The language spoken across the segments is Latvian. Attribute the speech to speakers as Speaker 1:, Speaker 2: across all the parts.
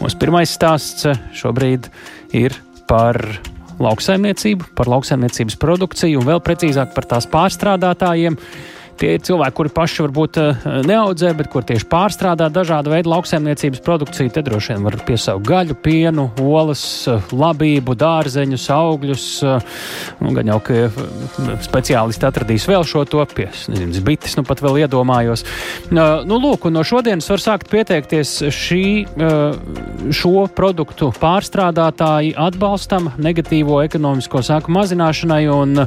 Speaker 1: Mūsu pirmais stāsts šobrīd ir par lauksaimniecību, par lauksaimniecības produkciju un vēl precīzāk par tās pārstrādātājiem. Tie ir cilvēki, kuri paši varbūt eh, neaudzē, bet kur tieši pārstrādā dažādu veidu lauksaimniecības produkciju. Te droši vien var piesaukt gaļu, pienu, olas, labību, dārzeņus, augļus. Nu, gan jau, ka eh, speciālisti atradīs vēl šo to pie, bites, nu pat vēl iedomājos. Nu, lūk, no šodienas var sākt pieteikties šī, šo produktu pārstrādātāji atbalstam negatīvo ekonomisko sāku mazināšanai, un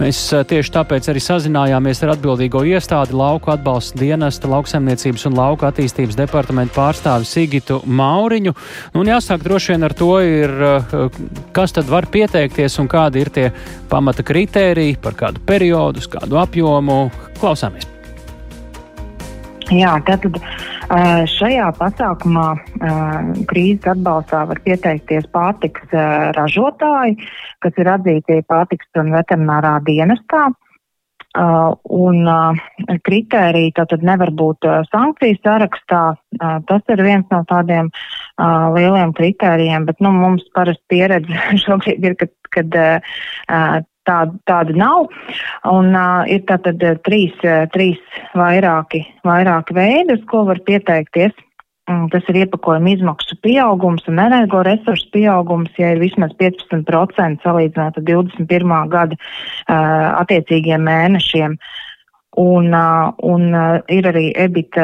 Speaker 1: mēs tieši tāpēc arī sazinājāmies ar atbildīgu atbildīgo iestādi lauku atbalsta dienesta lauksaimniecības un lauku attīstības departamentu pārstāvi Sigitu Mauriņu. Nu, jāsāk droši vien ar to, ir, eh, kas tad var pieteikties un kādi ir tie pamata kritēriji, par kādu periodu, kādu apjomu. Klausāmies!
Speaker 2: Jā, tātad eh, šajā pasākumā eh, krīzes atbalstā var pieteikties pārtiks ražotāji, kas ir atzīti pārtiks un veterinārā dienestā. Uh, un uh, kritērija tātad nevar būt uh, sankciju sarakstā. Uh, tas ir viens no tādiem uh, lieliem kritērijiem, bet nu, mums parasti pieredze šobrīd ir, kad, kad uh, tāda, tāda nav. Un uh, ir tātad trīs, trīs vairāki, vairāki veidi, uz ko var pieteikties. Mm, tas ir iepakojuma izmaksu pieaugums un energoresursu pieaugums, ja ir vismaz 15% salīdzinot ar 21. gada uh, attiecīgiem mēnešiem. Un, un ir arī EBIT,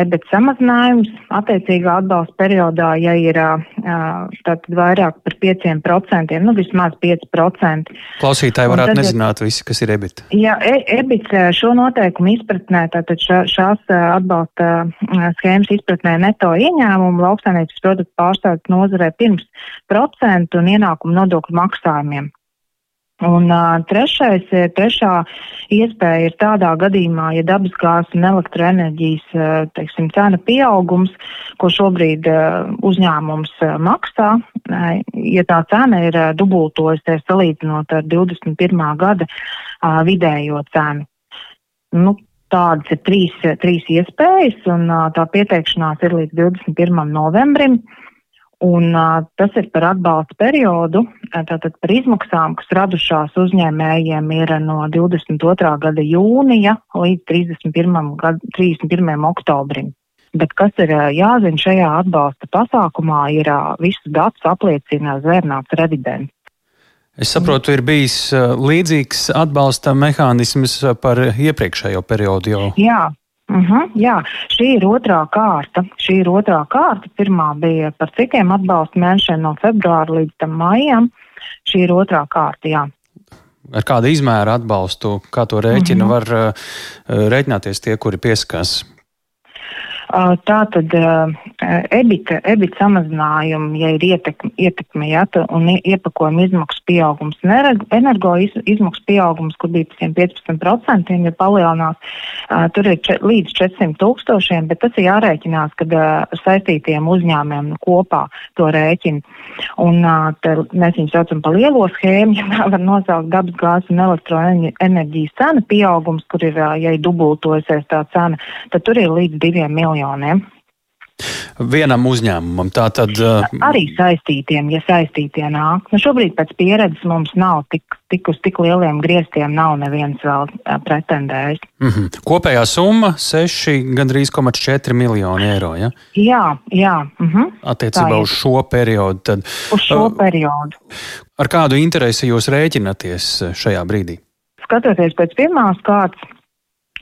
Speaker 2: EBIT samazinājums attiecīgā atbalsta periodā, ja ir vairāk par 5%, nu vismaz 5%.
Speaker 1: Klausītāji varētu tad, nezināt visi, kas ir EBIT.
Speaker 2: Jā, e, EBIT šo noteikumu izpratnē, tātad šā, šās atbalsta schēmas izpratnē neto ieņēmumu lauksainības produktu pārstāvju nozarē pirms procentu un ienākumu nodokļu maksājumiem. Un uh, trešais, trešā iespēja ir tādā gadījumā, ja dabasgāzes un elektroenerģijas uh, teiksim, cena pieaugums, ko šobrīd uh, uzņēmums uh, maksā, uh, ja tā cena ir uh, dubultojusies salīdzinot ar 21. gada uh, vidējo cenu. Nu, Tādas ir trīs, trīs iespējas, un uh, tā pieteikšanās ir līdz 21. novembrim. Uh, Un, uh, tas ir par atbalsta periodu, tātad par izmaksām, kas radušās uzņēmējiem ir no 22. gada jūnija līdz 31. Gada, 31. oktobrim. Bet kas ir jāzina šajā atbalsta pasākumā, ir visus datus apliecina zvērnāts revidents.
Speaker 1: Es saprotu, ir bijis līdzīgs atbalsta mehānisms par iepriekšējo periodu jau.
Speaker 2: Jā, Uh mhm, -huh, jā, šī ir otrā kārta. Šī ir otrā kārta. Pirmā bija par cikiem atbalsta mēnešiem no februāra līdz maijam. Šī ir otrā kārta, jā.
Speaker 1: Ar kādu izmēru atbalstu, kā to rēķina, uh mhm. -huh. var uh, rēķināties tie, kuri pieskās
Speaker 2: Tā tad ebita, ebita samazinājumi, ja ir ietekme, ietekme ja, un iepakojuma izmaksu pieaugums, energo iz, izmaksu pieaugums, kur bija par 15%, ja palielinās, tur ir če, līdz 400 tūkstošiem, bet tas ir jārēķinās, kad saistītiem uzņēmiem kopā to rēķina. Un te, mēs viņus saucam par lielo schēmu, ja tā var nosaukt dabas gāzes un elektroenerģijas cena pieaugums, kur ir, ja ir dubultojusies tā cena, tad tur ir līdz diviem miljoniem miljoniem.
Speaker 1: Vienam uzņēmumam tā tad. Uh...
Speaker 2: Arī saistītiem, ja saistītie nāk. Nu, šobrīd pēc pieredzes mums nav tik, tik uz tik lieliem grieztiem, nav neviens vēl uh, pretendējis.
Speaker 1: Mm -hmm. Kopējā summa - 6, gandrīz 4 miljoni eiro. Ja?
Speaker 2: Jā, jā. Mm -hmm.
Speaker 1: Attiecībā uz šo periodu. Tad,
Speaker 2: uz šo uh, periodu.
Speaker 1: Ar kādu interesi jūs rēķinaties šajā brīdī?
Speaker 2: Skatoties pēc pirmās kārtas,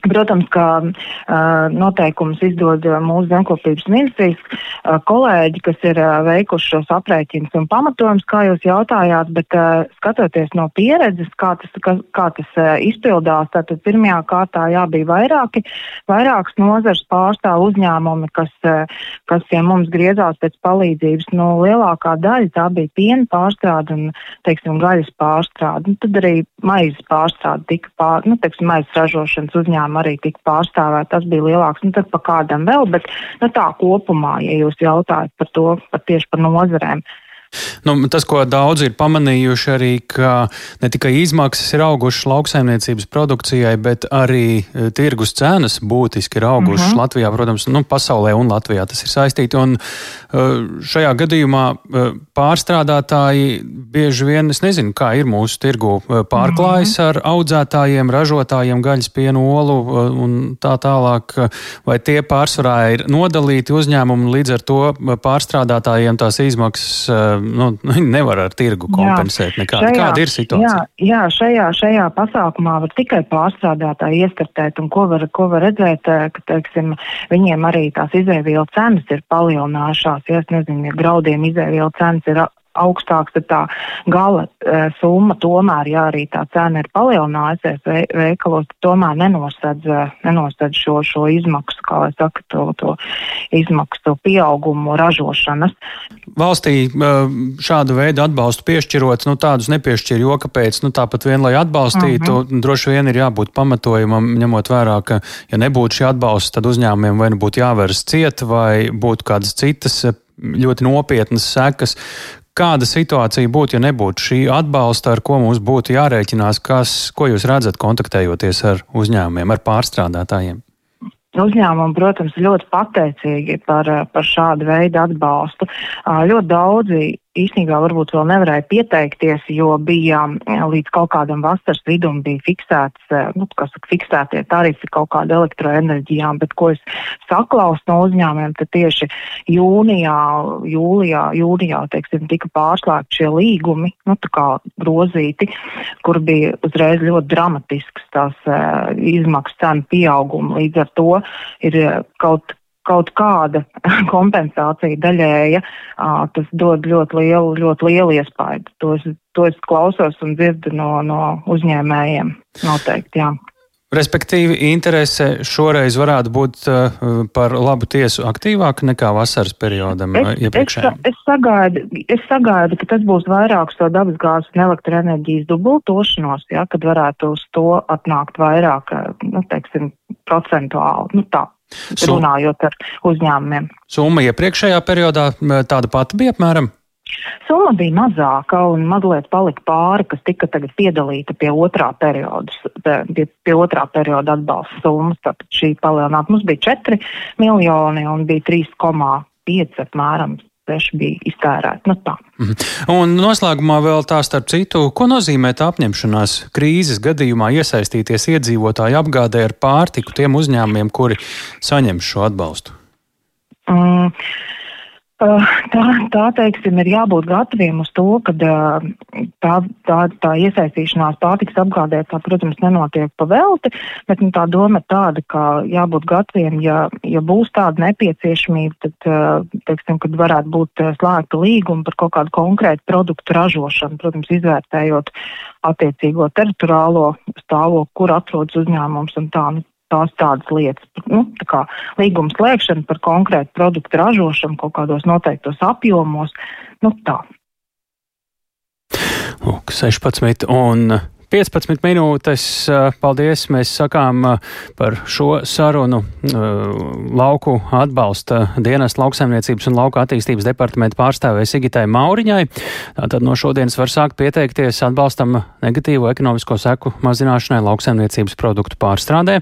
Speaker 2: Protams, ka uh, noteikumus izdod mūsu zemkopības ministrijas uh, kolēģi, kas ir uh, veikuši šos aprēķinus un pamatojumus, kā jūs jautājāt, bet uh, skatoties no pieredzes, kā tas, kā, kā tas uh, izpildās, tātad pirmajā kārtā jā, bija vairāki, vairākas nozars pārstāv uzņēmumi, kas, uh, kas pie mums griezās pēc palīdzības. Nu, lielākā daļa tā bija piena pārstrāde un, teiksim, gaļas pārstrāde. Nu, tad arī maizes pārstrāde tika pār, nu, teiksim, maizes ražošanas uzņēmumi tiešām arī tika pārstāvēt. Tas bija lielāks, nu tad pa kādam vēl, bet nu, tā kopumā, ja jūs jautājat par to, par tieši par nozarēm.
Speaker 1: Nu, tas, ko daudzi ir pamanījuši, arī, ka ne tikai izmaksas ir augušas lauksaimniecības produkcijai, bet arī e, tirgus cenas būtiski ir augušas mhm. -huh. Latvijā, protams, nu, pasaulē un Latvijā tas ir saistīti. Un e, šajā gadījumā e, pārstrādātāji bieži vien, es nezinu, kā ir mūsu tirgu, pārklājas mhm. -huh. ar audzētājiem, ražotājiem, gaļas pienu olu un tā tālāk, vai tie pārsvarā ir nodalīti uzņēmumi, līdz ar to pārstrādātājiem tās izmaksas nu, nevar ar tirgu kompensēt nekādu. Kāda ir situācija?
Speaker 2: Jā, jā šajā, šajā pasākumā var tikai pārstrādātāji iestartēt, un ko var, ko var redzēt, eh, ka, teiksim, viņiem arī tās izēvielu cenas ir palielinājušās. Ja es nezinu, ja graudiem izēvielu cenas ir augstāks, tad tā gala e, summa tomēr, ja arī tā cena ir palielinājusies ve, veikalos, tomēr nenosedz, e, nenosedz šo, šo izmaksu, kā lai saka, to, to izmaksu pieaugumu ražošanas.
Speaker 1: Valstī e, šādu veidu atbalstu piešķirot, nu tādus nepiešķir, jo kāpēc, nu tāpat vien, lai atbalstītu, mhm. -huh. droši vien ir jābūt pamatojumam, ņemot vērā, ka, ja nebūtu šī atbalsta, tad uzņēmumiem vai nu būtu jāveras ciet, vai būtu kādas citas ļoti nopietnas sekas, Kāda situācija būtu, ja nebūtu šī atbalsta, ar ko mums būtu jārēķinās, kas, ko jūs redzat kontaktējoties ar uzņēmumiem, ar pārstrādātājiem?
Speaker 2: Uzņēmumi, protams, ļoti pateicīgi par, par šādu veidu atbalstu. Ļoti daudzi īstenībā varbūt vēl nevarēja pieteikties, jo bija mm, līdz kaut kādam vasaras vidum bija fiksēts, eh, nu, kas saka, fiksētie tarifi kaut kāda elektroenerģijām, bet ko es saklausu no uzņēmumiem, tad tieši jūnijā, jūlijā, jūnijā, teiksim, tika pārslēgti šie līgumi, nu, tā kā grozīti, kur bija uzreiz ļoti dramatisks tās uh, izmaksu cenu pieauguma. Līdz ar to ir eh, kaut kaut kāda kompensācija daļēja, tas dod ļoti lielu, ļoti lielu iespaidu. To es, to es klausos un dzirdu no, no uzņēmējiem noteikti, jā.
Speaker 1: Respektīvi, interese šoreiz varētu būt par labu tiesu aktīvāka nekā vasaras periodam
Speaker 2: es, iepriekšējiem. Es, es, sagaidu, es sagaidu, ka tas būs vairāk to dabasgāzes un elektroenerģijas dubultošanos, ja, kad varētu uz to atnākt vairāk, nu, teiksim, procentuāli. Nu, tā runājot ar uzņēmumiem.
Speaker 1: Summa iepriekšējā periodā tāda pati bija apmēram?
Speaker 2: Summa bija mazāka un mazliet palika pāri, kas tika tagad piedalīta pie otrā perioda, pie, pie otrā perioda atbalsta summas. Tātad šī palielināt mums bija 4 miljoni un bija 3,5 apmēram seši bija iztērēti. Nu, tā.
Speaker 1: Mhm. Un noslēgumā vēl tā starp citu, ko nozīmē tā apņemšanās krīzes gadījumā iesaistīties iedzīvotāju apgādē ar pārtiku tiem uzņēmumiem, kuri saņem šo atbalstu?
Speaker 2: Mm. Tā, tā teiksim, ir jābūt gataviem uz to, ka tā, tā, tā iesaistīšanās pārtiks apgādē, tā, protams, nenotiek pa velti, bet nu, tā doma ir tāda, ka jābūt gataviem, ja, ja būs tāda nepieciešamība, tad, teiksim, kad varētu būt slēgta līguma par kaut kādu konkrētu produktu ražošanu, protams, izvērtējot attiecīgo teritoriālo stāvokli, kur atrodas uzņēmums un tā. Nu, tās tādas lietas. Nu, tā kā līguma slēgšana par konkrētu produktu ražošanu kaut kādos noteiktos apjomos. Nu, tā.
Speaker 1: Lūk, 16 un 15 minūtes. Paldies! Mēs sakām par šo sarunu lauku atbalsta dienas lauksaimniecības un lauka attīstības departamenta pārstāvē Sigitai Mauriņai. Tātad no šodienas var sākt pieteikties atbalstam negatīvo ekonomisko seku mazināšanai lauksaimniecības produktu pārstrādē.